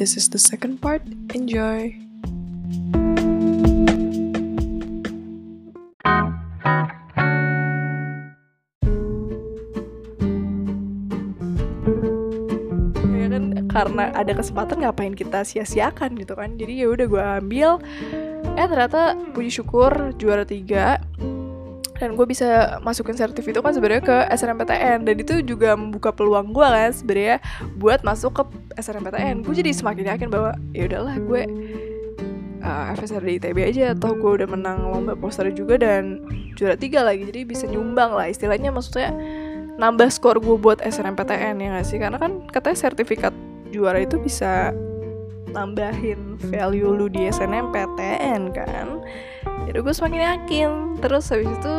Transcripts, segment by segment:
This is the second part. Enjoy. ya kan karena ada kesempatan ngapain kita sia-siakan gitu kan jadi ya udah gue ambil eh ternyata puji syukur juara tiga dan gue bisa masukin sertif itu kan sebenarnya ke SNMPTN dan itu juga membuka peluang gue kan sebenarnya buat masuk ke SNMPTN gue jadi semakin yakin bahwa ya udahlah gue uh, FSR di ITB aja atau gue udah menang lomba poster juga dan juara tiga lagi jadi bisa nyumbang lah. Istilahnya maksudnya nambah skor gue buat SNMPTN ya gak sih? Karena kan katanya sertifikat juara itu bisa nambahin value lu di SNMPTN kan? Jadi gue semakin yakin. Terus habis itu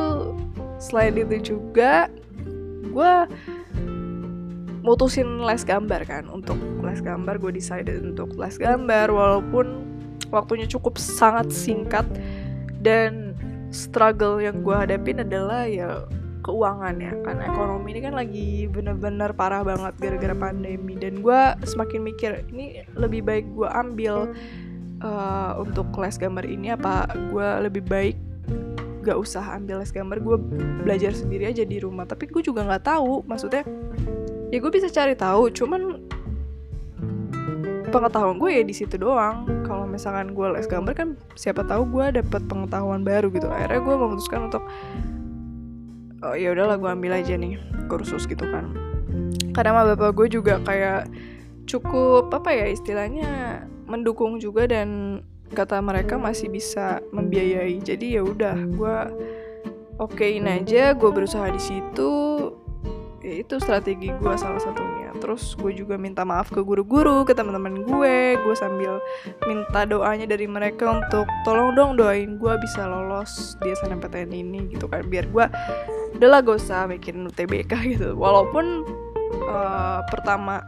selain itu juga gue mutusin les gambar kan. Untuk les gambar gue decided untuk les gambar walaupun waktunya cukup sangat singkat. Dan struggle yang gue hadapin adalah ya keuangan ya. Karena ekonomi ini kan lagi bener-bener parah banget gara-gara pandemi. Dan gue semakin mikir ini lebih baik gue ambil uh, untuk les gambar ini apa gue lebih baik gak usah ambil les gambar gue belajar sendiri aja di rumah. Tapi gue juga nggak tahu maksudnya ya gue bisa cari tahu cuman pengetahuan gue ya di situ doang. Kalau misalkan gue les gambar kan siapa tahu gue dapet pengetahuan baru gitu. Akhirnya gue memutuskan untuk oh ya udahlah gue ambil aja nih kursus gitu kan. Karena sama bapak gue juga kayak cukup apa ya istilahnya mendukung juga dan kata mereka masih bisa membiayai. Jadi ya udah gue okein aja gue berusaha di situ ya itu strategi gue salah satunya. Terus gue juga minta maaf ke guru-guru ke teman-teman gue. Gue sambil minta doanya dari mereka untuk tolong dong doain gue bisa lolos di SNMPTN ini gitu kan. Biar gue udahlah gak usah bikin UTBK gitu. Walaupun uh, pertama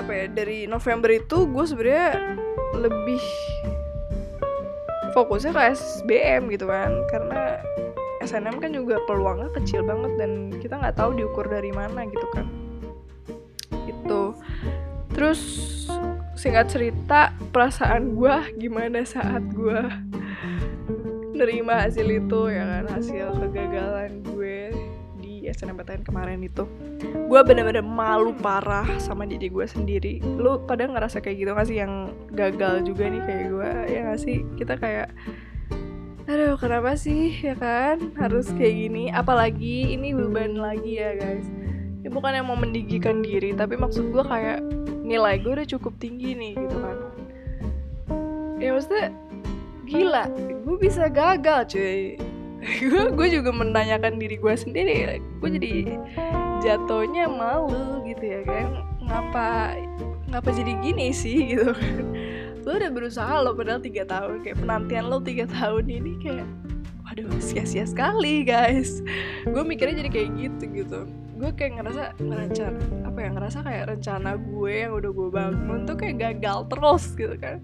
apa ya dari November itu gue sebenarnya lebih fokusnya ke SBM gitu kan. Karena SNM kan juga peluangnya kecil banget dan kita nggak tahu diukur dari mana gitu kan. Itu terus singkat cerita perasaan gue gimana saat gue nerima hasil itu ya kan? Hasil kegagalan gue di SNMPTN kemarin itu. Gue bener-bener malu parah sama diri gue sendiri. Lu pada ngerasa kayak gitu gak sih? Yang gagal juga nih kayak gue ya gak sih? Kita kayak aduh kenapa sih ya kan? Harus kayak gini. Apalagi ini beban lagi ya guys. Ya bukan yang mau mendigikan diri tapi maksud gue kayak nilai gue udah cukup tinggi nih gitu kan. Ya maksudnya gila. Gue bisa gagal cuy. Gue juga menanyakan diri gue sendiri. Gue jadi jatuhnya malu gitu ya kan. Ngapa ngapa jadi gini sih gitu kan lo udah berusaha lo padahal tiga tahun kayak penantian lo tiga tahun ini kayak waduh sia-sia sekali guys. Gue mikirnya jadi kayak gitu gitu. Gue kayak ngerasa ngerencana apa ya ngerasa kayak rencana gue yang udah gue bangun tuh kayak gagal terus gitu kan.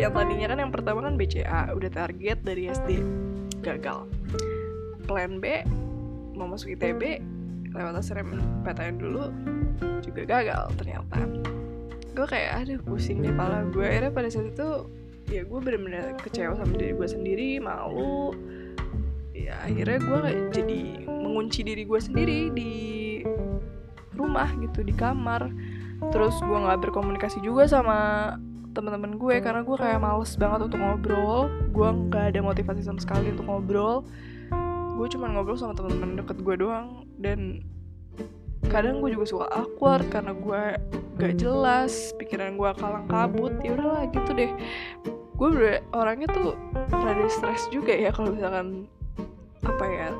Yang tadinya kan yang pertama kan BCA udah target dari SD gagal. Plan B mau masuk ITB lewat SNMPTN dulu juga gagal ternyata gue kayak aduh pusing deh pala gue. Akhirnya pada saat itu ya gue bener-bener kecewa sama diri gue sendiri malu. Ya akhirnya gue jadi mengunci diri gue sendiri di rumah gitu di kamar. Terus gue nggak berkomunikasi juga sama teman-teman gue karena gue kayak males banget untuk ngobrol. Gue nggak ada motivasi sama sekali untuk ngobrol. Gue cuma ngobrol sama teman-teman deket gue doang. Dan kadang gue juga suka awkward karena gue gak jelas pikiran gue kalang kabut ya udahlah gitu deh. Gue orangnya tuh rada stres juga ya kalau misalkan apa ya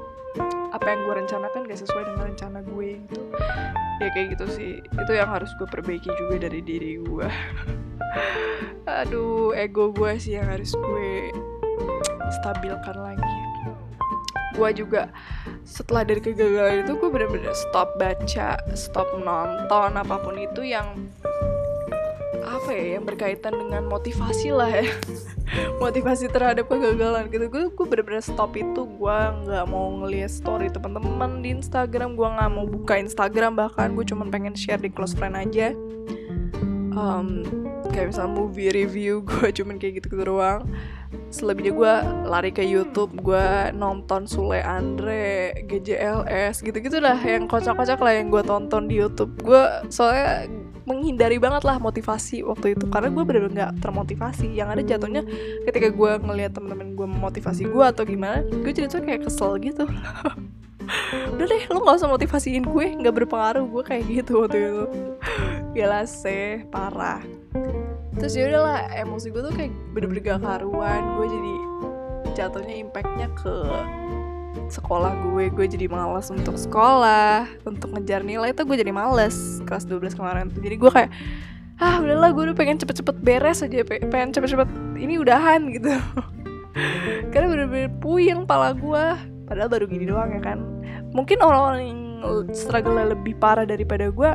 apa yang gue rencanakan gak sesuai dengan rencana gue gitu ya kayak gitu sih. Itu yang harus gue perbaiki juga dari diri gue aduh ego gue sih yang harus gue stabilkan lagi. Gue juga setelah dari kegagalan itu gue bener-bener stop baca stop nonton apa pun itu yang apa ya yang berkaitan dengan motivasi lah ya. Motivasi terhadap kegagalan gitu. Gue gue bener-bener stop itu. Gue nggak mau ngeliat story teman-teman di Instagram. Gue nggak mau buka Instagram bahkan. Gue cuma pengen share di close friend aja. Um, kayak misalnya movie review gue cuman kayak gitu gitu doang selebihnya gue lari ke YouTube gue nonton Sule Andre GJLS gitu gitu lah yang kocak-kocak lah yang gue tonton di YouTube. Gue soalnya menghindari banget lah motivasi waktu itu karena gue bener-bener nggak termotivasi. Yang ada jatuhnya ketika gue ngelihat temen-temen gue memotivasi gue atau gimana gue jadi tuh kayak kesel gitu. Udah deh lo nggak usah motivasiin gue nggak berpengaruh gue kayak gitu waktu itu. Gila sih parah terus ya udahlah emosi gue tuh kayak bener-bener gak karuan. Gue jadi jatuhnya impactnya ke sekolah gue. Gue jadi malas untuk sekolah untuk ngejar nilai itu gue jadi males kelas 12 kemarin. Jadi gue kayak ah udahlah gue udah pengen cepet-cepet beres aja pengen cepet-cepet ini udahan gitu. Karena bener-bener puyeng pala gue padahal baru gini doang ya kan. Mungkin orang-orang yang struggle lebih parah daripada gue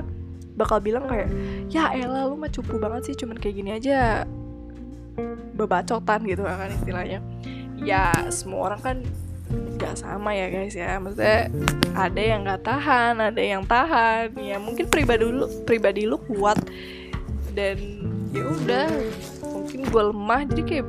bakal bilang kayak ya elah lu mah cupu banget sih cuman kayak gini aja bebacotan gitu kan istilahnya. Ya semua orang kan nggak sama ya guys ya. Maksudnya ada yang nggak tahan ada yang tahan. Ya mungkin pribadi lu pribadi lu kuat dan ya udah mungkin gue lemah jadi kayak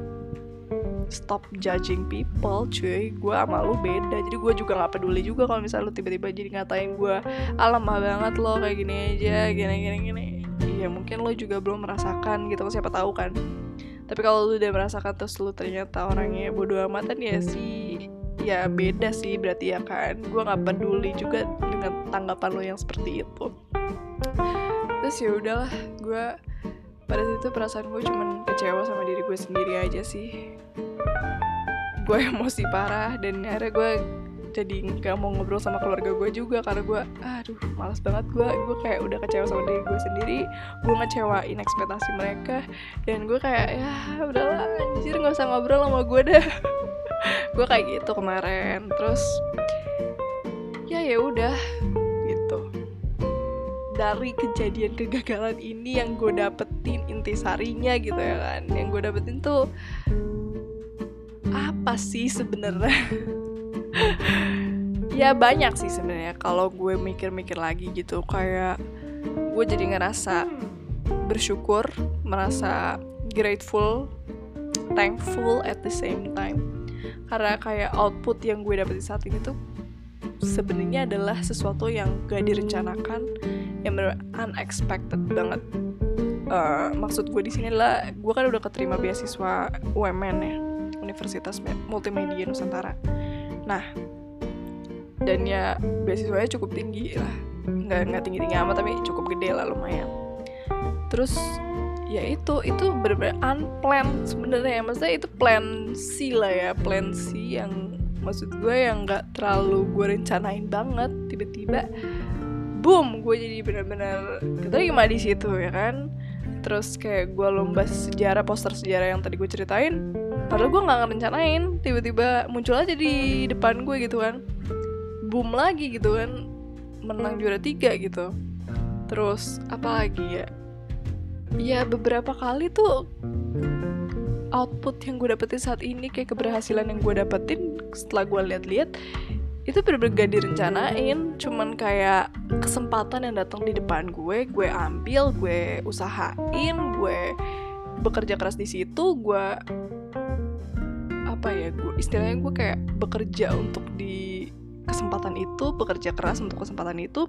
stop judging people cuy. Gue sama lu beda. Jadi gue juga nggak peduli juga kalau misalnya lu tiba-tiba jadi ngatain gue alamah banget lo kayak gini aja gini gini gini. Ya mungkin lo juga belum merasakan gitu siapa tahu kan. Tapi kalau lu udah merasakan terus lu ternyata orangnya bodoh amatan ya sih ya beda sih berarti ya kan. Gue nggak peduli juga dengan tanggapan lo yang seperti itu. Terus ya udahlah gue pada situ perasaan gue cuman kecewa sama diri gue sendiri aja sih. Gue emosi parah dan akhirnya gue jadi nggak mau ngobrol sama keluarga gue juga karena gue aduh malas banget gue. Gue kayak udah kecewa sama diri gue sendiri gue ngecewain ekspektasi mereka dan gue kayak ya udahlah anjir nggak usah ngobrol sama gue dah gue kayak gitu kemarin. Terus ya ya udah dari kejadian kegagalan ini yang gue dapetin intisarinya gitu ya kan. Yang gue dapetin tuh apa sih sebenarnya? Ya banyak sih sebenarnya kalau gue mikir-mikir lagi gitu. Kayak gue jadi ngerasa bersyukur merasa grateful thankful at the same time. Karena kayak output yang gue dapetin saat ini tuh sebenarnya adalah sesuatu yang gak direncanakan yang benar unexpected banget. Uh, maksud gue di sini adalah gue kan udah keterima beasiswa UMN ya Universitas Multimedia Nusantara. Nah dan ya beasiswanya cukup tinggi lah. Nggak nggak tinggi tinggi amat tapi cukup gede lah lumayan. Terus ya itu itu bener-bener unplanned sebenarnya. Maksudnya itu plan C lah ya plan C yang maksud gue yang nggak terlalu gue rencanain banget tiba-tiba boom gue jadi bener-bener keterima di situ ya kan? Terus kayak gue lomba sejarah poster sejarah yang tadi gue ceritain padahal gue nggak ngerencanain tiba-tiba muncul aja di depan gue gitu kan. Boom lagi gitu kan menang juara tiga gitu. Terus apa lagi ya? Ya beberapa kali tuh output yang gue dapetin saat ini kayak keberhasilan yang gue dapetin setelah gue lihat-lihat itu bener-bener gak direncanain. Cuman kayak kesempatan yang datang di depan gue gue ambil gue usahain gue bekerja keras di situ gue apa ya gue istilahnya gue kayak bekerja untuk di kesempatan itu bekerja keras untuk kesempatan itu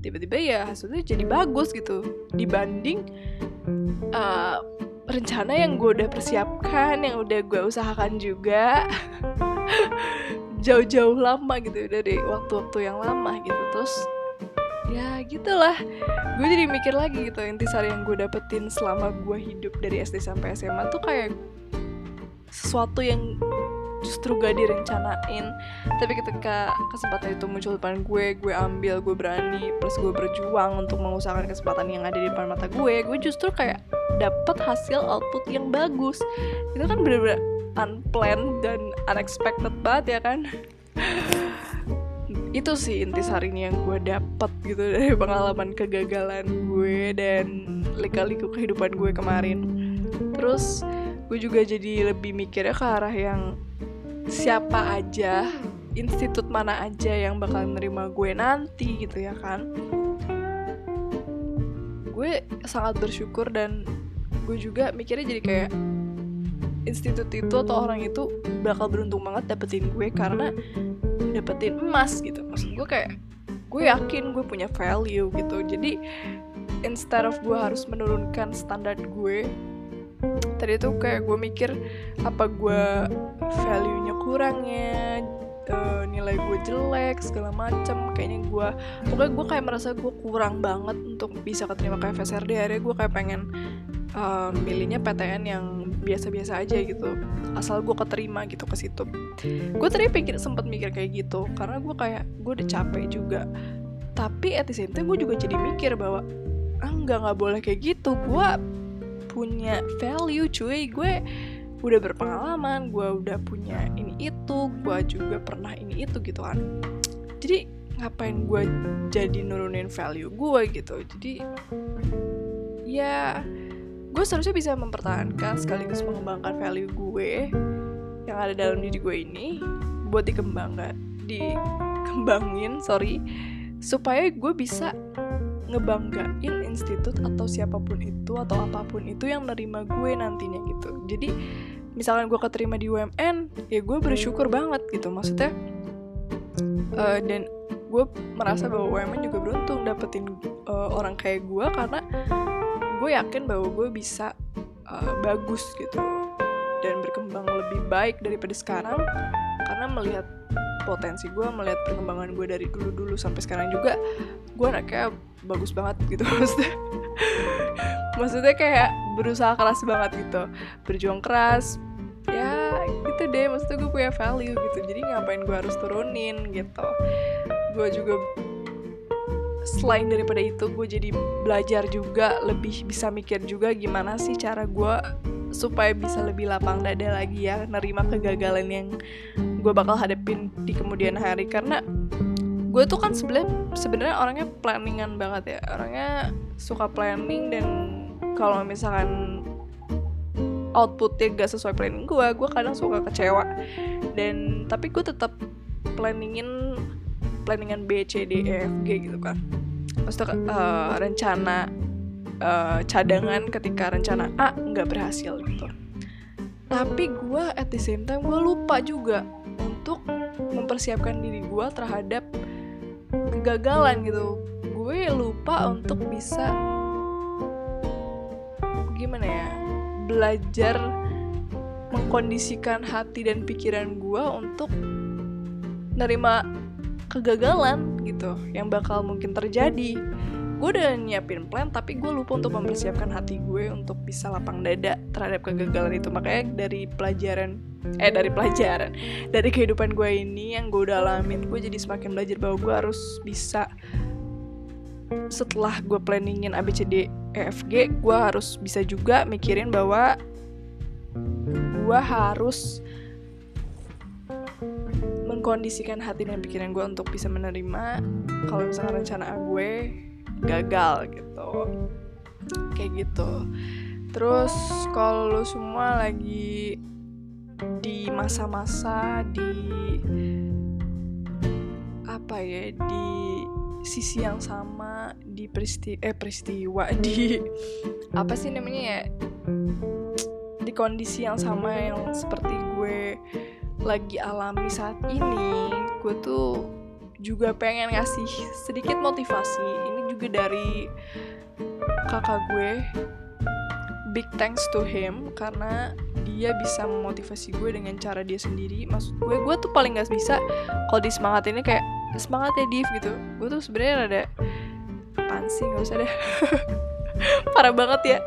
tiba-tiba ya hasilnya jadi bagus gitu. Dibanding uh, rencana yang gue udah persiapkan yang udah gue usahakan juga. Jauh-jauh lama gitu dari waktu-waktu yang lama gitu. Terus ya gitulah. Gue jadi mikir lagi gitu intisari yang gue dapetin selama gue hidup dari SD sampai SMA tuh kayak sesuatu yang justru gak direncanain. Tapi ketika kesempatan itu muncul depan gue gue ambil gue berani plus gue berjuang untuk mengusahakan kesempatan yang ada di depan mata gue gue justru kayak dapat hasil output yang bagus. Itu kan bener-bener unplanned dan unexpected banget ya kan? Itu sih intisarinya yang gue dapet gitu dari pengalaman kegagalan gue dan lika-liku kehidupan gue kemarin. Terus gue juga jadi lebih mikirnya ke arah yang siapa aja institut mana aja yang bakal nerima gue nanti gitu ya kan. Gue sangat bersyukur dan gue juga mikirnya jadi kayak institut itu atau orang itu bakal beruntung banget dapetin gue karena dapetin emas gitu. Maksud gue kayak gue yakin gue punya value gitu. Jadi instead of gue harus menurunkan standar gue tadi tuh kayak gue mikir apa gue value-nya kurangnya uh, nilai gue jelek segala macem. Kayaknya gue pokoknya gue kayak merasa gue kurang banget untuk bisa keterima ke FSRD akhirnya gue kayak pengen uh, milihnya PTN yang biasa-biasa aja gitu. Asal gue keterima gitu ke situ. Gue tadi pikir sempet mikir kayak gitu. Karena gue kayak gue udah capek juga. Tapi at the same time gue juga jadi mikir bahwa ah nggak nggak boleh kayak gitu. Gue punya value cuy. Gue udah berpengalaman gue udah punya ini itu gue juga pernah ini itu gitu kan. Jadi ngapain gue jadi nurunin value gue gitu? Jadi ya gue seharusnya bisa mempertahankan sekaligus mengembangkan value gue yang ada dalam diri gue ini buat dikembangkan dikembangin sorry supaya gue bisa ngebanggain institut atau siapa pun itu atau apa pun itu yang nerima gue nantinya gitu. Jadi misalkan gue keterima di UMN ya gue bersyukur banget gitu maksudnya uh, dan gue merasa bahwa UMN juga beruntung dapetin uh, orang kayak gue karena gue yakin bahwa gue bisa uh, bagus gitu dan berkembang lebih baik daripada sekarang. Karena melihat potensi gue melihat perkembangan gue dari dulu dulu sampai sekarang juga gue anaknya bagus banget gitu maksudnya. Maksudnya kayak berusaha keras banget gitu berjuang keras gitu deh maksudnya gue punya value gitu. Jadi ngapain gue harus turunin gitu. Gue juga selain daripada itu gue jadi belajar juga lebih bisa mikir juga gimana sih cara gue supaya bisa lebih lapang dada lagi ya nerima kegagalan yang gue bakal hadapin di kemudian hari. Karena gue tuh kan sebenarnya sebenarnya orangnya planningan banget ya. Orangnya suka planning dan kalau misalkan outputnya gak sesuai planning gue gue kadang suka kecewa. Dan tapi gue tetap planningin planningan B C D E F G gitu kan. Maksudnya uh, rencana uh, cadangan ketika rencana A nggak berhasil gitu. Tapi gue at the same time gue lupa juga untuk mempersiapkan diri gue terhadap kegagalan gitu. Gue lupa untuk bisa gimana ya belajar mengkondisikan hati dan pikiran gue untuk nerima kegagalan gitu yang bakal mungkin terjadi. Gue udah nyiapin plan tapi gue lupa untuk mempersiapkan hati gue untuk bisa lapang dada terhadap kegagalan itu. Makanya dari pelajaran eh dari pelajaran dari kehidupan gue ini yang gue udah alamin gue jadi semakin belajar bahwa gue harus bisa setelah gue planningin ABCD EFG gue harus bisa juga mikirin bahwa gue harus mengkondisikan hati dan pikiran gue untuk bisa menerima kalau misalnya rencana gue gagal gitu. Kayak gitu. Terus kalau lo semua lagi di masa-masa di apa ya di sisi yang sama di peristi eh peristiwa di apa sih namanya ya? Di kondisi yang sama yang seperti gue lagi alami saat ini gue tuh juga pengen ngasih sedikit motivasi. Ini juga dari kakak gue. Big thanks to him karena dia bisa memotivasi gue dengan cara dia sendiri. Maksud gue gue tuh paling gak bisa kalau di semangat ini kayak semangat ya div gitu. Gue tuh sebenarnya ada apaan sih nggak usah deh. Parah banget ya.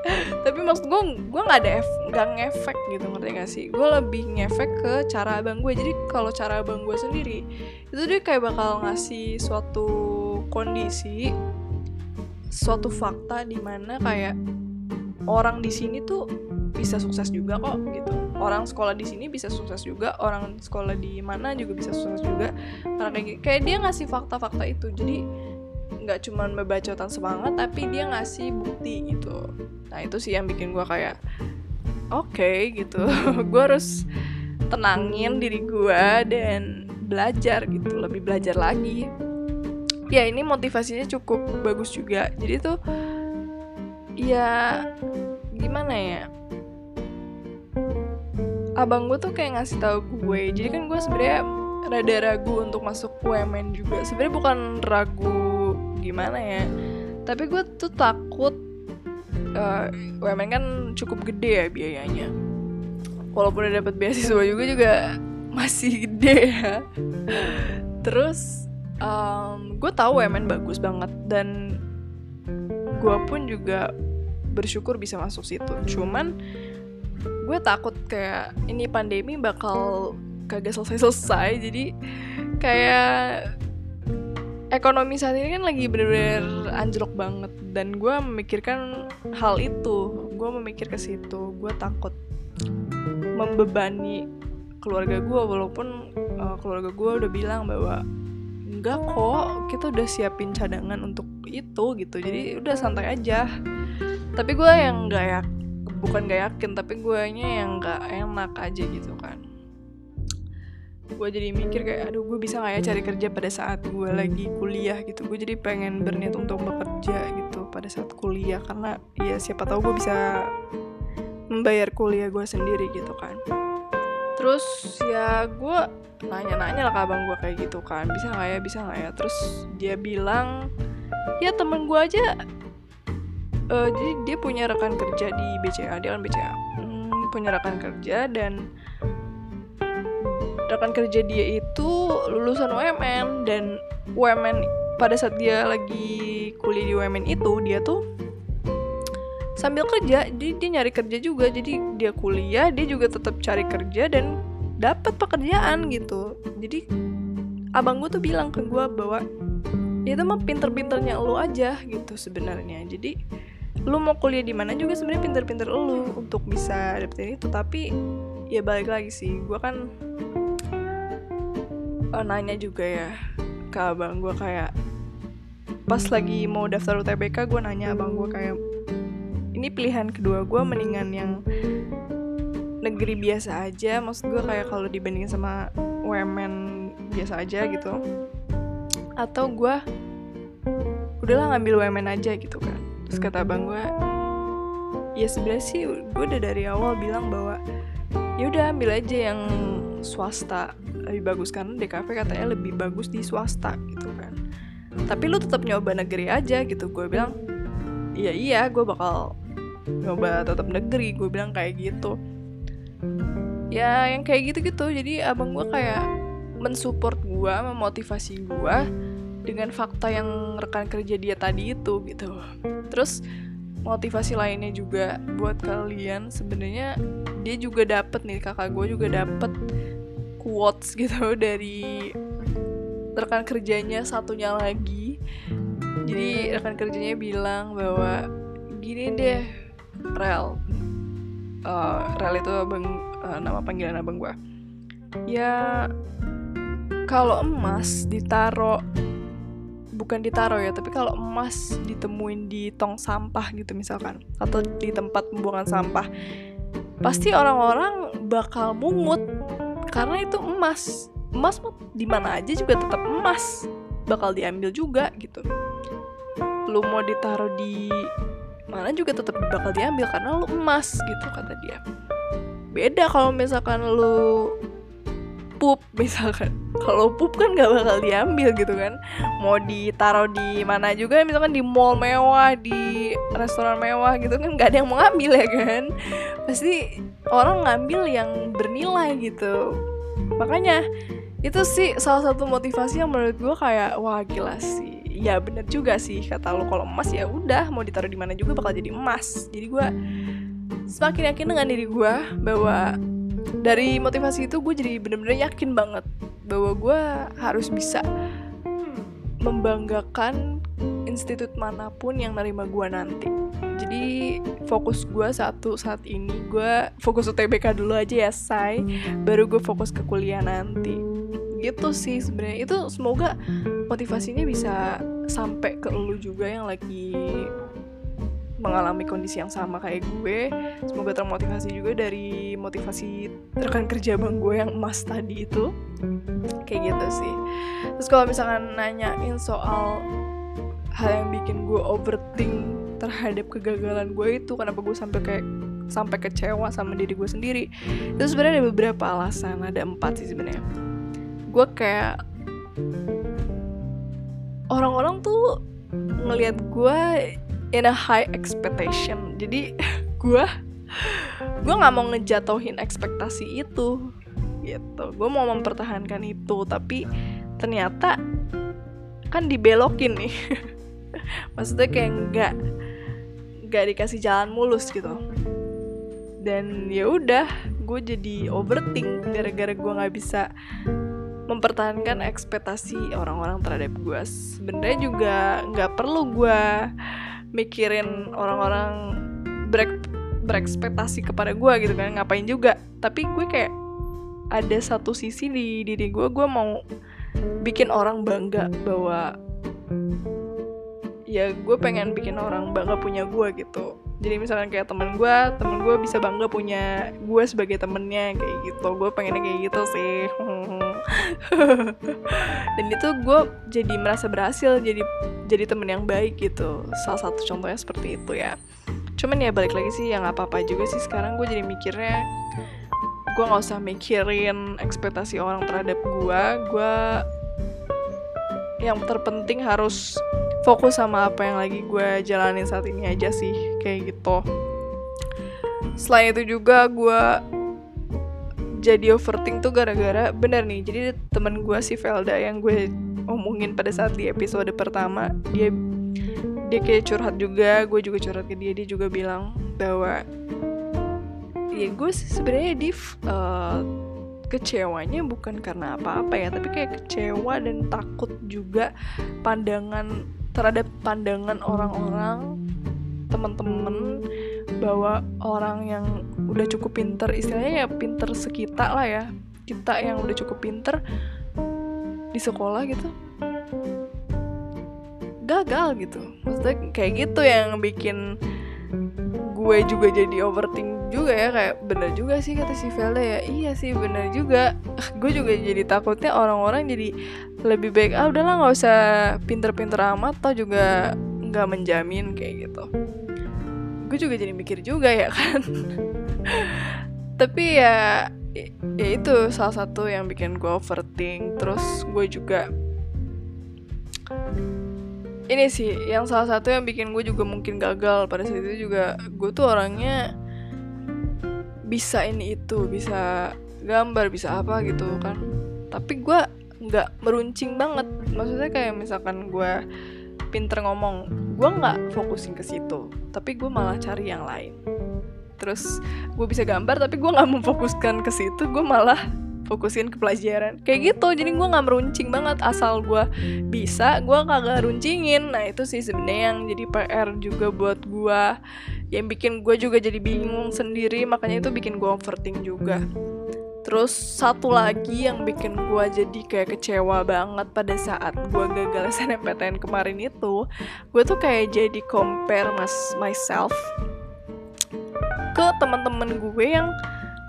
Tapi maksud gue gue nggak ada nggak ngefek gitu ngerti gak sih? Gue lebih ngefek ke cara abang gue jadi kalau cara abang gue sendiri itu dia kayak bakal ngasih suatu kondisi suatu fakta di mana kayak orang di sini tuh bisa sukses juga kok gitu orang sekolah di sini bisa sukses juga orang sekolah di mana juga bisa sukses juga. Karena kayak kayak dia ngasih fakta-fakta itu. Jadi nggak cuma membacotan semangat tapi dia ngasih bukti gitu. Nah itu sih yang bikin gue kayak oke okay, gitu. Gue harus tenangin diri gue dan belajar gitu lebih belajar lagi. Ya ini motivasinya cukup bagus juga. Jadi tuh ya gimana ya abang gue tuh kayak ngasih tahu gue. Jadi kan gue sebenarnya rada ragu untuk masuk UMN juga. Sebenarnya bukan ragu gimana ya. Tapi gue tuh takut uh, eh, UMN kan cukup gede ya biayanya. Walaupun udah dapat beasiswa juga juga masih gede ya. Terus um, gue tahu UMN bagus banget dan gue pun juga bersyukur bisa masuk situ. Cuman gue takut kayak ini pandemi bakal kagak selesai-selesai. Jadi kayak ekonomi saat ini kan lagi bener-bener anjlok banget. Dan gue memikirkan hal itu. Gue memikir ke situ. Gue takut membebani keluarga gue walaupun uh, keluarga gue udah bilang bahwa enggak kok kita udah siapin cadangan untuk itu gitu. Jadi udah santai aja. Tapi gue yang nggak ya bukan gak yakin tapi gue nya yang nggak enak aja gitu kan. Gue jadi mikir kayak aduh gue bisa nggak ya cari kerja pada saat gue lagi kuliah? Gitu. Gue jadi pengen berniat untuk bekerja gitu pada saat kuliah karena ya siapa tahu gue bisa membayar kuliah gue sendiri gitu kan. Terus ya gue nanya-nanya lah ke abang gue kayak gitu kan bisa nggak ya bisa nggak ya? Terus dia bilang ya temen gue aja uh, jadi dia punya rekan kerja di BCA dia kan BCA hmm, punya rekan kerja dan rekan kerja dia itu lulusan UMN dan UMN pada saat dia lagi kuliah di UMN itu dia tuh sambil kerja. Jadi dia nyari kerja juga. Jadi dia kuliah dia juga tetap cari kerja dan dapat pekerjaan gitu. Jadi abang gue tuh bilang ke gue bahwa ya itu mah pinter-pinternya lo aja gitu sebenarnya. Jadi lu mau kuliah di mana juga sebenarnya pinter-pinter lu untuk bisa dapetin itu. Tapi ya balik lagi sih gue kan uh, nanya juga ya ke abang gue kayak pas lagi mau daftar UTBK gue nanya abang gue kayak ini pilihan kedua gue mendingan yang negeri biasa aja. Maksud gue kayak kalau dibandingin sama UMN biasa aja gitu. Atau gue udahlah ngambil UMN aja gitu kan terus kata abang gue ya sebenarnya sih gue udah dari awal bilang bahwa ya udah ambil aja yang swasta lebih bagus. Karena DKV katanya lebih bagus di swasta gitu kan. Tapi lu tetap nyoba negeri aja gitu. Gue bilang iya iya gue bakal nyoba tetap negeri. Gue bilang kayak gitu. Ya yang kayak gitu gitu jadi abang gue kayak mensupport gue memotivasi gue dengan fakta yang rekan kerja dia tadi itu gitu. Terus motivasi lainnya juga buat kalian sebenarnya dia juga dapet nih kakak gue juga dapet quotes gitu dari rekan kerjanya satunya lagi. Jadi rekan kerjanya bilang bahwa gini deh rel. Uh, rel itu abang uh, nama panggilan abang gue ya kalau emas ditaro bukan ditaro ya tapi kalau emas ditemuin di tong sampah gitu misalkan atau di tempat pembuangan sampah pasti orang-orang bakal mungut karena itu emas. Emas di mana aja juga tetap emas bakal diambil juga gitu. Lu mau ditaruh di mana juga tetap bakal diambil karena lu emas gitu kata dia. Beda kalau misalkan lu pup misalkan. Kalau pup kan gak bakal diambil gitu kan. Mau ditaruh di mana juga misalkan di mall mewah di restoran mewah gitu kan gak ada yang mau ngambil ya kan? Pasti orang ngambil yang bernilai gitu. Makanya itu sih salah satu motivasi yang menurut gue kayak wah gila sih. Ya bener juga sih kata lo kalau emas ya udah mau ditaruh di mana juga bakal jadi emas. Jadi gue semakin yakin dengan diri gue bahwa dari motivasi itu gue jadi bener-bener yakin banget bahwa gue harus bisa membanggakan institut mana pun yang nerima gue nanti. Jadi fokus gue satu saat ini gue fokus UTBK dulu aja ya say. Baru gue fokus ke kuliah nanti. Gitu sih sebenarnya. Itu semoga motivasinya bisa sampai ke lu juga yang lagi mengalami kondisi yang sama kayak gue. Semoga termotivasi juga dari motivasi rekan kerja bang gue yang emas tadi itu. Kayak gitu sih. Terus kalau misalkan nanyain soal hal yang bikin gue overthink terhadap kegagalan gue itu kenapa gue sampai kayak sampai kecewa sama diri gue sendiri itu sebenarnya ada beberapa alasan ada empat sih sebenarnya. Gue kayak orang-orang tuh ngelihat gue in a high expectation. Jadi gue gue nggak mau ngejatuhin ekspektasi itu gitu. Gue mau mempertahankan itu tapi ternyata kan dibelokin nih. Maksudnya kayak nggak nggak dikasih jalan mulus gitu. Dan ya udah gue jadi overthink gara-gara gue nggak bisa mempertahankan ekspektasi orang-orang terhadap gue sebenarnya juga nggak perlu gue mikirin orang-orang berek berekspektasi kepada gue gitu kan ngapain juga. Tapi gue kayak ada satu sisi di diri gue gue mau bikin orang bangga bahwa ya gue pengen bikin orang bangga punya gue gitu jadi misalkan kayak temen gue temen gue bisa bangga punya gue sebagai temennya kayak gitu. Gue pengennya kayak gitu sih. Dan itu gue jadi merasa berhasil jadi jadi temen yang baik gitu. Salah satu contohnya seperti itu ya. Cuman ya balik lagi sih yang apa apa juga sih. Sekarang gue jadi mikirnya gue nggak usah mikirin ekspektasi orang terhadap gue gue yang terpenting harus fokus sama apa yang lagi gue jalanin saat ini aja sih kayak gitu. Selain itu juga gue jadi overthink tuh gara-gara bener nih jadi temen gue si Velda yang gue omongin pada saat di episode pertama dia dia kayak curhat juga gue juga curhat ke dia dia juga bilang bahwa ya gue sebenarnya di uh, kecewanya bukan karena apa-apa ya tapi kayak kecewa dan takut juga pandangan terhadap pandangan orang-orang teman-teman bahwa orang yang udah cukup pinter istilahnya ya pinter sekita lah ya kita yang udah cukup pinter di sekolah gitu gagal gitu. Maksudnya kayak gitu yang bikin gue juga jadi overthink juga ya kayak bener juga sih kata si Velda ya. Iya sih bener juga. Gue juga jadi takutnya orang-orang jadi lebih baik ah udahlah nggak usah pinter-pinter amat atau juga nggak menjamin kayak gitu. Gue juga jadi mikir juga ya kan. Tapi ya ya itu salah satu yang bikin gue overthink. Terus gue juga ini sih yang salah satu yang bikin gue juga mungkin gagal pada saat itu juga gue tuh orangnya bisa ini itu bisa gambar bisa apa gitu kan. Tapi gue nggak meruncing banget. Maksudnya kayak misalkan gue pinter ngomong gue nggak fokusin ke situ tapi gue malah cari yang lain. Terus gue bisa gambar tapi gue nggak memfokuskan ke situ gue malah fokusin ke pelajaran. Kayak gitu jadi gue nggak meruncing banget. Asal gue bisa gue kagak runcingin. Nah itu sih sebenarnya yang jadi PR juga buat gue yang bikin gue juga jadi bingung sendiri makanya itu bikin gue overthink juga. Terus satu lagi yang bikin gue jadi kayak kecewa banget pada saat gue gagal SNMPTN kemarin itu Gue tuh kayak jadi compare mas myself ke teman-teman gue yang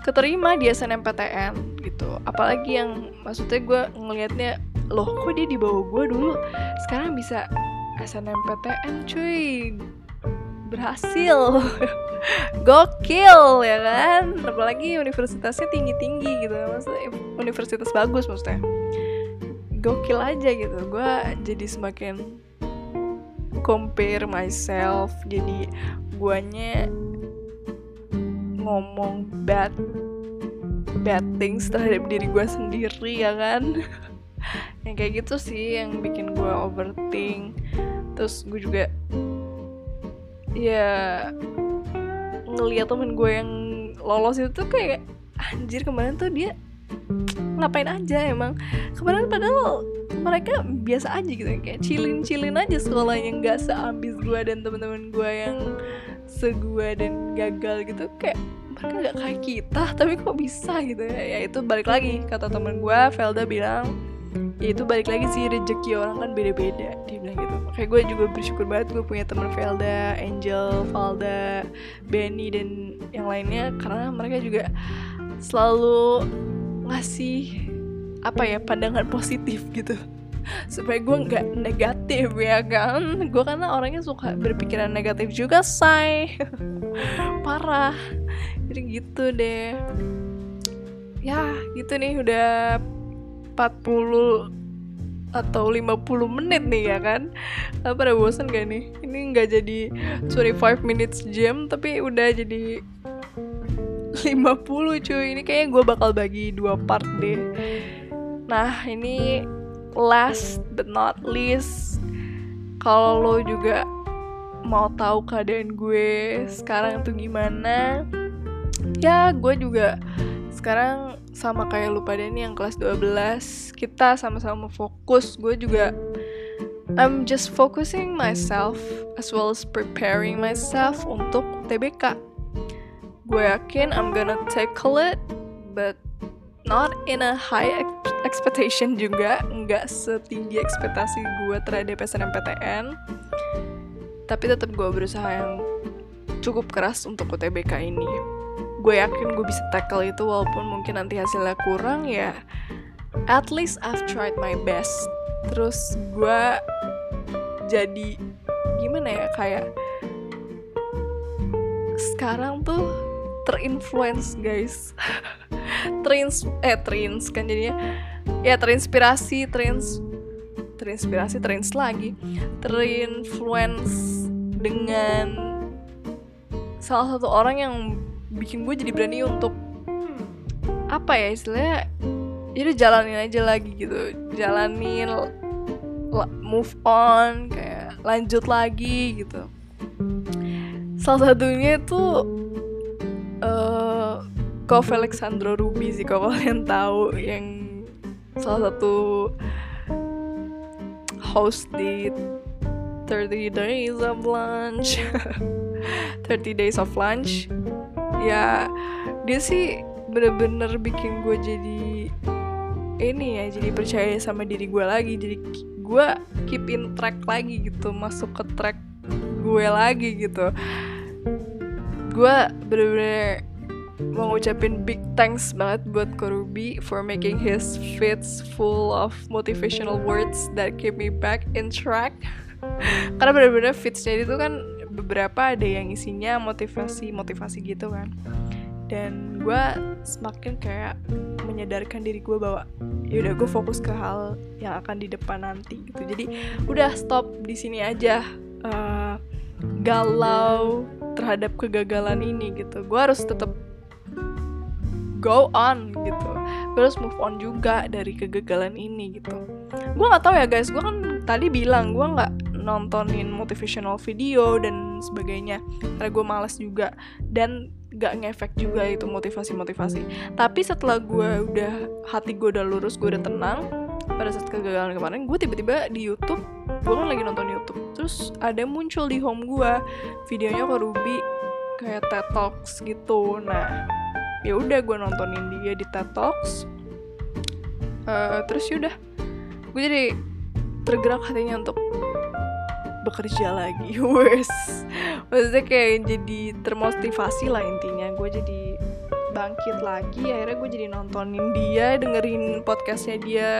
keterima di SNMPTN gitu. Apalagi yang maksudnya gue ngelihatnya loh kok dia di bawah gue dulu? Sekarang bisa SNMPTN cuy berhasil. Gokil ya kan? Apalagi universitasnya tinggi tinggi gitu. Maksudnya universitas bagus maksudnya. Gokil aja gitu. Gue jadi semakin compare myself. Jadi guanya ngomong bad bad things terhadap diri gue sendiri ya kan? Yang kayak gitu sih yang bikin gue overthink. Terus gue juga ya ngeliat temen gue yang lolos itu tuh kayak anjir kemarin tuh dia ngapain aja emang? Kemarin padahal mereka biasa aja gitu kayak chillin chillin aja sekolahnya nggak seambis gue dan teman-teman gue yang segua dan gagal gitu kayak mereka nggak kayak kita tapi kok bisa gitu ya? Ya itu balik lagi kata teman gue Velda bilang ya itu balik lagi sih rezeki orang kan beda-beda dia bilang kayak gue juga bersyukur banget gue punya teman Velda, Angel, Valda, Benny dan yang lainnya. Karena mereka juga selalu ngasih apa ya pandangan positif gitu. Supaya gue nggak negatif ya kan. Gue karena orangnya suka berpikiran negatif juga say. Parah. Jadi gitu deh. Ya gitu nih. Udah 40 atau 50 menit nih ya kan? Apa pada bosan gak nih? Ini nggak jadi 25 minutes jam tapi udah jadi 50 cuy. Ini kayaknya gue bakal bagi dua part deh. Nah ini last but not least kalau lo juga mau tahu keadaan gue sekarang tuh gimana ya gue juga sekarang sama kayak lu pada ini yang kelas 12 kita sama-sama fokus. Gue juga I'm just focusing myself as well as preparing myself untuk TBK gue yakin I'm gonna tackle it but not in a high expectation juga. Nggak setinggi ekspektasi gue terhadap SNMPTN tapi tetap gue berusaha yang cukup keras untuk UTBK ini gue yakin gue bisa tackle itu walaupun mungkin nanti hasilnya kurang ya at least I've tried my best. Terus gue jadi gimana ya kayak sekarang tuh terinfluence guys. Terins eh terins kan jadinya. Ya terinspirasi terins terinspirasi terins lagi. Terinfluence dengan salah satu orang yang bikin gue jadi berani untuk apa ya istilahnya jadi jalanin aja lagi gitu. Jalanin move on kayak lanjut lagi gitu. Salah satunya tuh uh, Kov Alexandro Ruby sih kalau kalian tahu yang salah satu host di 30 Days of Lunch. 30 Days of Lunch ya dia sih bener-bener bikin gue jadi ini ya jadi percaya sama diri gue lagi. Jadi gue keep in track lagi gitu masuk ke track gue lagi gitu. Gue bener-bener mau ngucapin big thanks banget buat Korubi for making his feeds full of motivational words that keep me back in track. Karena bener-bener feedsnya itu kan beberapa ada yang isinya motivasi motivasi gitu kan. Dan gue semakin kayak menyadarkan diri gue bahwa yaudah gue fokus ke hal yang akan di depan nanti gitu. Jadi udah stop di sini aja uh, galau terhadap kegagalan ini gitu. Gue harus tetap go on gitu. Gue harus move on juga dari kegagalan ini gitu. Gue nggak tahu ya guys. Gue kan tadi bilang gue nggak nontonin motivational video dan sebagainya. Karena gue malas juga dan gak ngefek juga itu motivasi-motivasi. Tapi setelah gue udah hati gue udah lurus gue udah tenang pada saat kegagalan kemarin gue tiba-tiba di YouTube gue kan lagi nonton YouTube. Terus ada muncul di home gue videonya ke Ruby kayak TED Talks gitu. Nah ya udah gue nontonin dia di TED Talks. Uh, terus yaudah gue jadi tergerak hatinya untuk bekerja lagi. Wes maksudnya kayak jadi termotivasi lah intinya. Gue jadi bangkit lagi. Akhirnya gue jadi nontonin dia dengerin podcastnya dia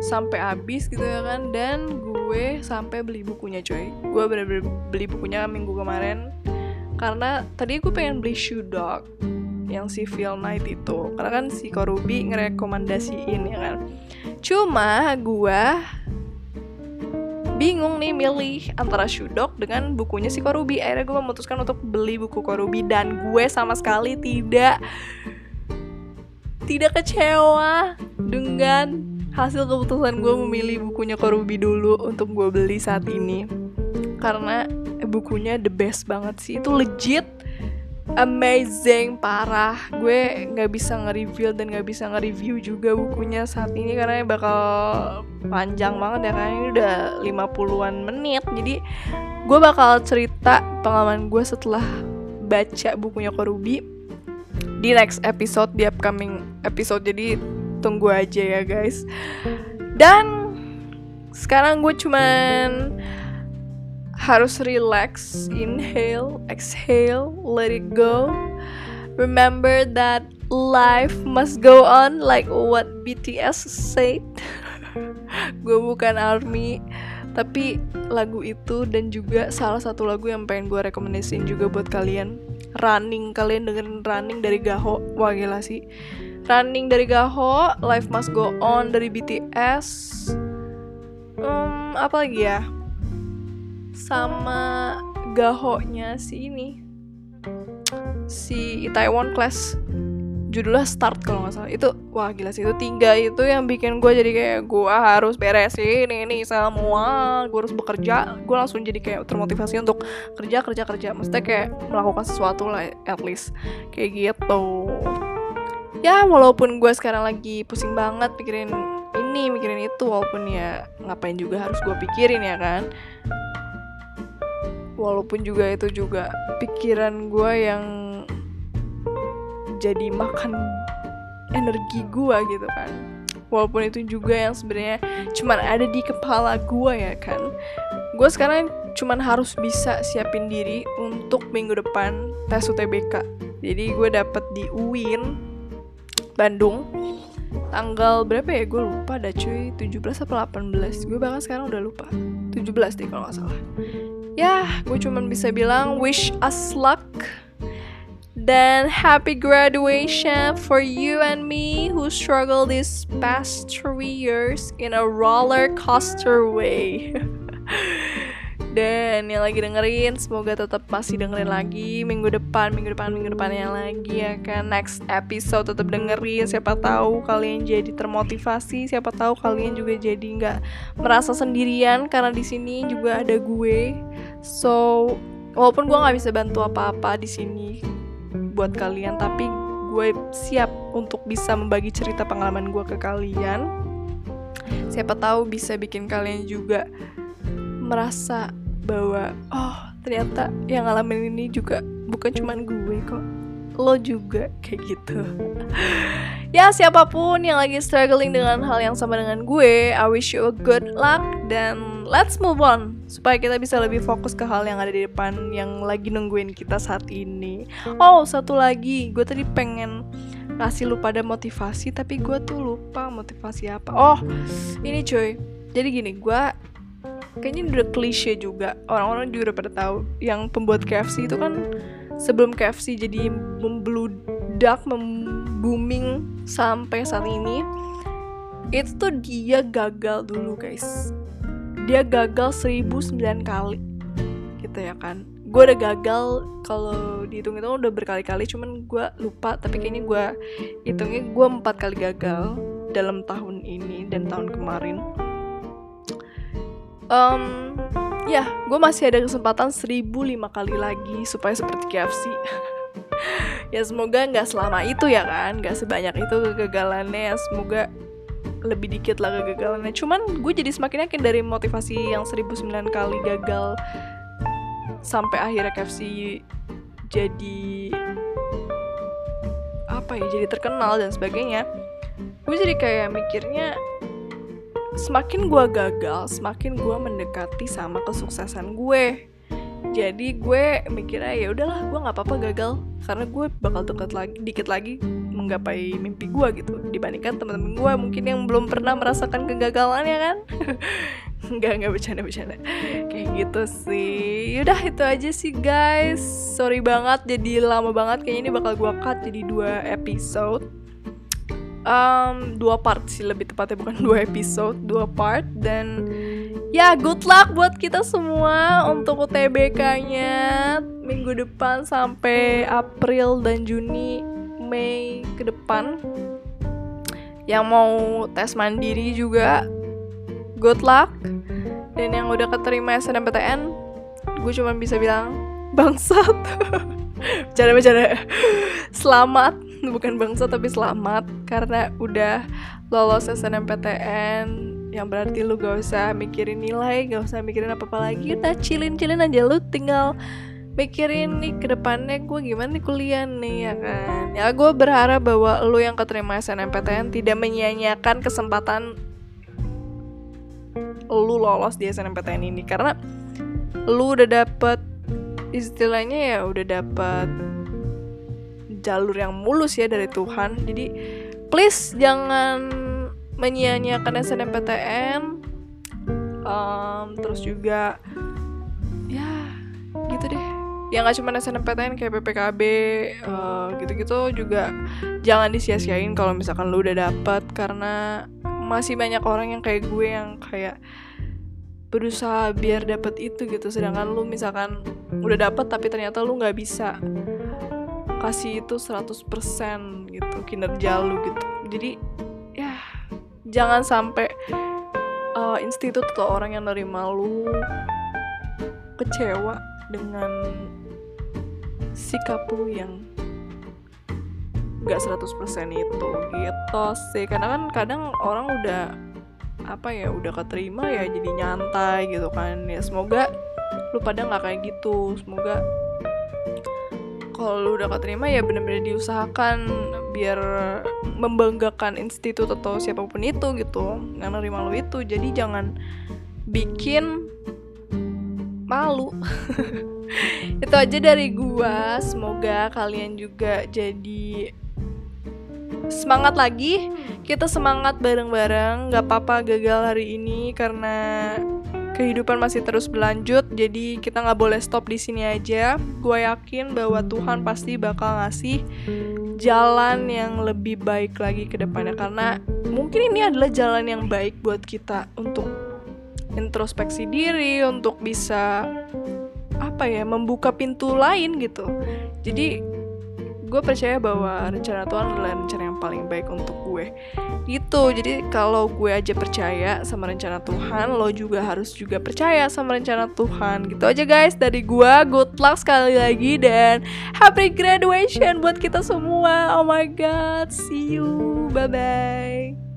sampai habis gitu ya kan. Dan gue sampai beli bukunya coy. Gue bener-bener beli bukunya minggu kemarin. Karena tadi gue pengen beli shoe dog yang si Phil Knight itu. Karena kan si Korubi ngerekomendasiin ya kan. Cuma gue bingung nih milih antara Shudok dengan bukunya si Korubi. Akhirnya gue memutuskan untuk beli buku Korubi dan gue sama sekali tidak tidak kecewa dengan hasil keputusan gue memilih bukunya Korubi dulu untuk gue beli saat ini. Karena bukunya the best banget sih. Itu legit amazing parah. Gue nggak bisa nge-review dan nggak bisa nge-review juga bukunya saat ini karena bakal panjang banget ya kan ini udah 50-an menit. Jadi gue bakal cerita pengalaman gue setelah baca bukunya Korubi di next episode di upcoming episode. Jadi tunggu aja ya guys. Dan sekarang gue cuman harus relax, inhale, exhale, let it go. Remember that life must go on like what BTS said. gue bukan army tapi lagu itu dan juga salah satu lagu yang pengen gue rekomendasiin juga buat kalian. Running kalian dengerin running dari Gaho. Wah gila sih. Running dari Gaho life must go on dari BTS um, apa lagi ya sama Gaho-nya si ini. Si Taiwan Class. Judulnya Start kalau nggak salah. Itu wah gila sih. Itu tiga itu yang bikin gue jadi kayak gue harus beresin ini semua. Gue harus bekerja. Gue langsung jadi kayak termotivasi untuk kerja kerja kerja. Maksudnya kayak melakukan sesuatu lah at least. Kayak gitu. Ya walaupun gue sekarang lagi pusing banget pikirin ini mikirin itu walaupun ya ngapain juga harus gue pikirin ya kan walaupun juga itu juga pikiran gue yang jadi makan energi gue gitu kan. Walaupun itu juga yang sebenarnya cuman ada di kepala gue ya kan. Gue sekarang cuman harus bisa siapin diri untuk minggu depan tes UTBK jadi gue dapet di UIN Bandung. Tanggal berapa ya? Gue lupa dah cuy. 17 atau 18 gue bahkan sekarang udah lupa. 17 deh kalau nggak salah ya gue cuman bisa bilang wish us luck dan happy graduation for you and me who struggle these past three years in a roller coaster way. Dan yang lagi dengerin semoga tetap masih dengerin lagi minggu depan minggu depan minggu depannya lagi ya kan. Next episode tetap dengerin siapa tahu kalian jadi termotivasi siapa tahu kalian juga jadi nggak merasa sendirian karena di sini juga ada gue so walaupun gue nggak bisa bantu apa-apa di sini buat kalian tapi gue siap untuk bisa membagi cerita pengalaman gue ke kalian. Siapa tahu bisa bikin kalian juga merasa bahwa oh ternyata yang ngalamin ini juga bukan cuman gue kok lo juga kayak gitu. Ya siapa pun yang lagi struggling dengan hal yang sama dengan gue I wish you a good luck dan let's move on supaya kita bisa lebih fokus ke hal yang ada di depan yang lagi nungguin kita saat ini. Oh satu lagi gue tadi pengen ngasih lu pada motivasi tapi gue tuh lupa motivasi apa. Oh ini cuy. Jadi gini gue kayaknya udah klise juga. Orang-orang juga udah pada tahu yang pembuat KFC itu kan sebelum KFC jadi membludak booming sampai saat ini itu tuh dia gagal dulu guys. Dia gagal 1009 kali gitu ya kan. Gue udah gagal kalau dihitung itu udah berkali-kali cuman gue lupa tapi kayaknya gue hitungnya gue empat kali gagal dalam tahun ini dan tahun kemarin um, ya gue masih ada kesempatan 1005 kali lagi supaya seperti KFC ya semoga nggak selama itu ya kan nggak sebanyak itu kegagalannya. Ya semoga lebih dikit lah kegagalannya. Cuman gue jadi semakin yakin dari motivasi yang 1009 kali gagal sampai akhirnya KFC jadi apa ya jadi terkenal dan sebagainya. Gue jadi kayak mikirnya semakin gue gagal, semakin gue mendekati sama kesuksesan gue. Jadi gue mikirnya ya udahlah, gue nggak apa-apa gagal karena gue bakal dekat lagi, dikit lagi menggapai mimpi gue gitu. Dibandingkan teman-teman gue mungkin yang belum pernah merasakan kegagalan ya kan. Enggak, enggak bercanda-bercanda Kayak gitu sih Yaudah itu aja sih guys Sorry banget jadi lama banget Kayaknya ini bakal gue cut jadi dua episode um, dua part sih lebih tepatnya bukan dua episode dua part. Dan ya good luck buat kita semua untuk UTBK-nya minggu depan sampai April dan Juni Mei ke depan. Yang mau tes mandiri juga good luck. Dan yang udah keterima SNMPTN gue cuma bisa bilang bangsat. Bercanda-bercanda. Selamat bukan bangsa tapi selamat. Karena udah lolos SNMPTN yang berarti lu gak usah mikirin nilai gak usah mikirin apa-apa lagi. Udah chillin-chillin aja lu tinggal mikirin nih ke depannya gue gimana nih kuliah nih ya kan? Ya gue berharap bahwa lu yang keterima SNMPTN tidak menyia-nyiakan kesempatan lu lolos di SNMPTN ini. Karena lu udah dapet istilahnya ya udah dapet jalur yang mulus ya dari Tuhan. Jadi please jangan menyia-nyiakan SNMPTN um, terus juga ya gitu deh. Yang gak cuma SNMPTN kayak PPKB uh, gitu-gitu juga jangan disia-siain kalau misalkan lu udah dapet. Karena masih banyak orang yang kayak gue yang kayak berusaha biar dapet itu gitu. Sedangkan lu misalkan udah dapet tapi ternyata lu nggak bisa kasih itu 100% gitu kinerja lu gitu. Jadi ya jangan sampai uh, institut atau orang yang nerima lu kecewa dengan sikap lu yang gak 100% itu gitu sih. Karena kan kadang orang udah apa ya udah keterima ya jadi nyantai gitu kan. Ya semoga lu pada nggak kayak gitu. Semoga kalau lu udah keterima ya bener-bener diusahakan biar membanggakan institut atau siapa pun itu gitu yang nerima lu itu. Jadi jangan bikin malu. Itu aja dari gua. Semoga kalian juga jadi semangat lagi. Kita semangat bareng-bareng. Gak apa-apa gagal hari ini karena kehidupan masih terus berlanjut jadi kita nggak boleh stop di sini aja. Gue yakin bahwa Tuhan pasti bakal ngasih jalan yang lebih baik lagi ke depannya karena mungkin ini adalah jalan yang baik buat kita untuk introspeksi diri untuk bisa apa ya membuka pintu lain gitu. Jadi gue percaya bahwa rencana Tuhan adalah rencana yang paling baik untuk gue. Gitu. Jadi kalau gue aja percaya sama rencana Tuhan lo juga harus juga percaya sama rencana Tuhan. Gitu aja guys. Dari gue good luck sekali lagi dan happy graduation buat kita semua. Oh my god see you. Bye bye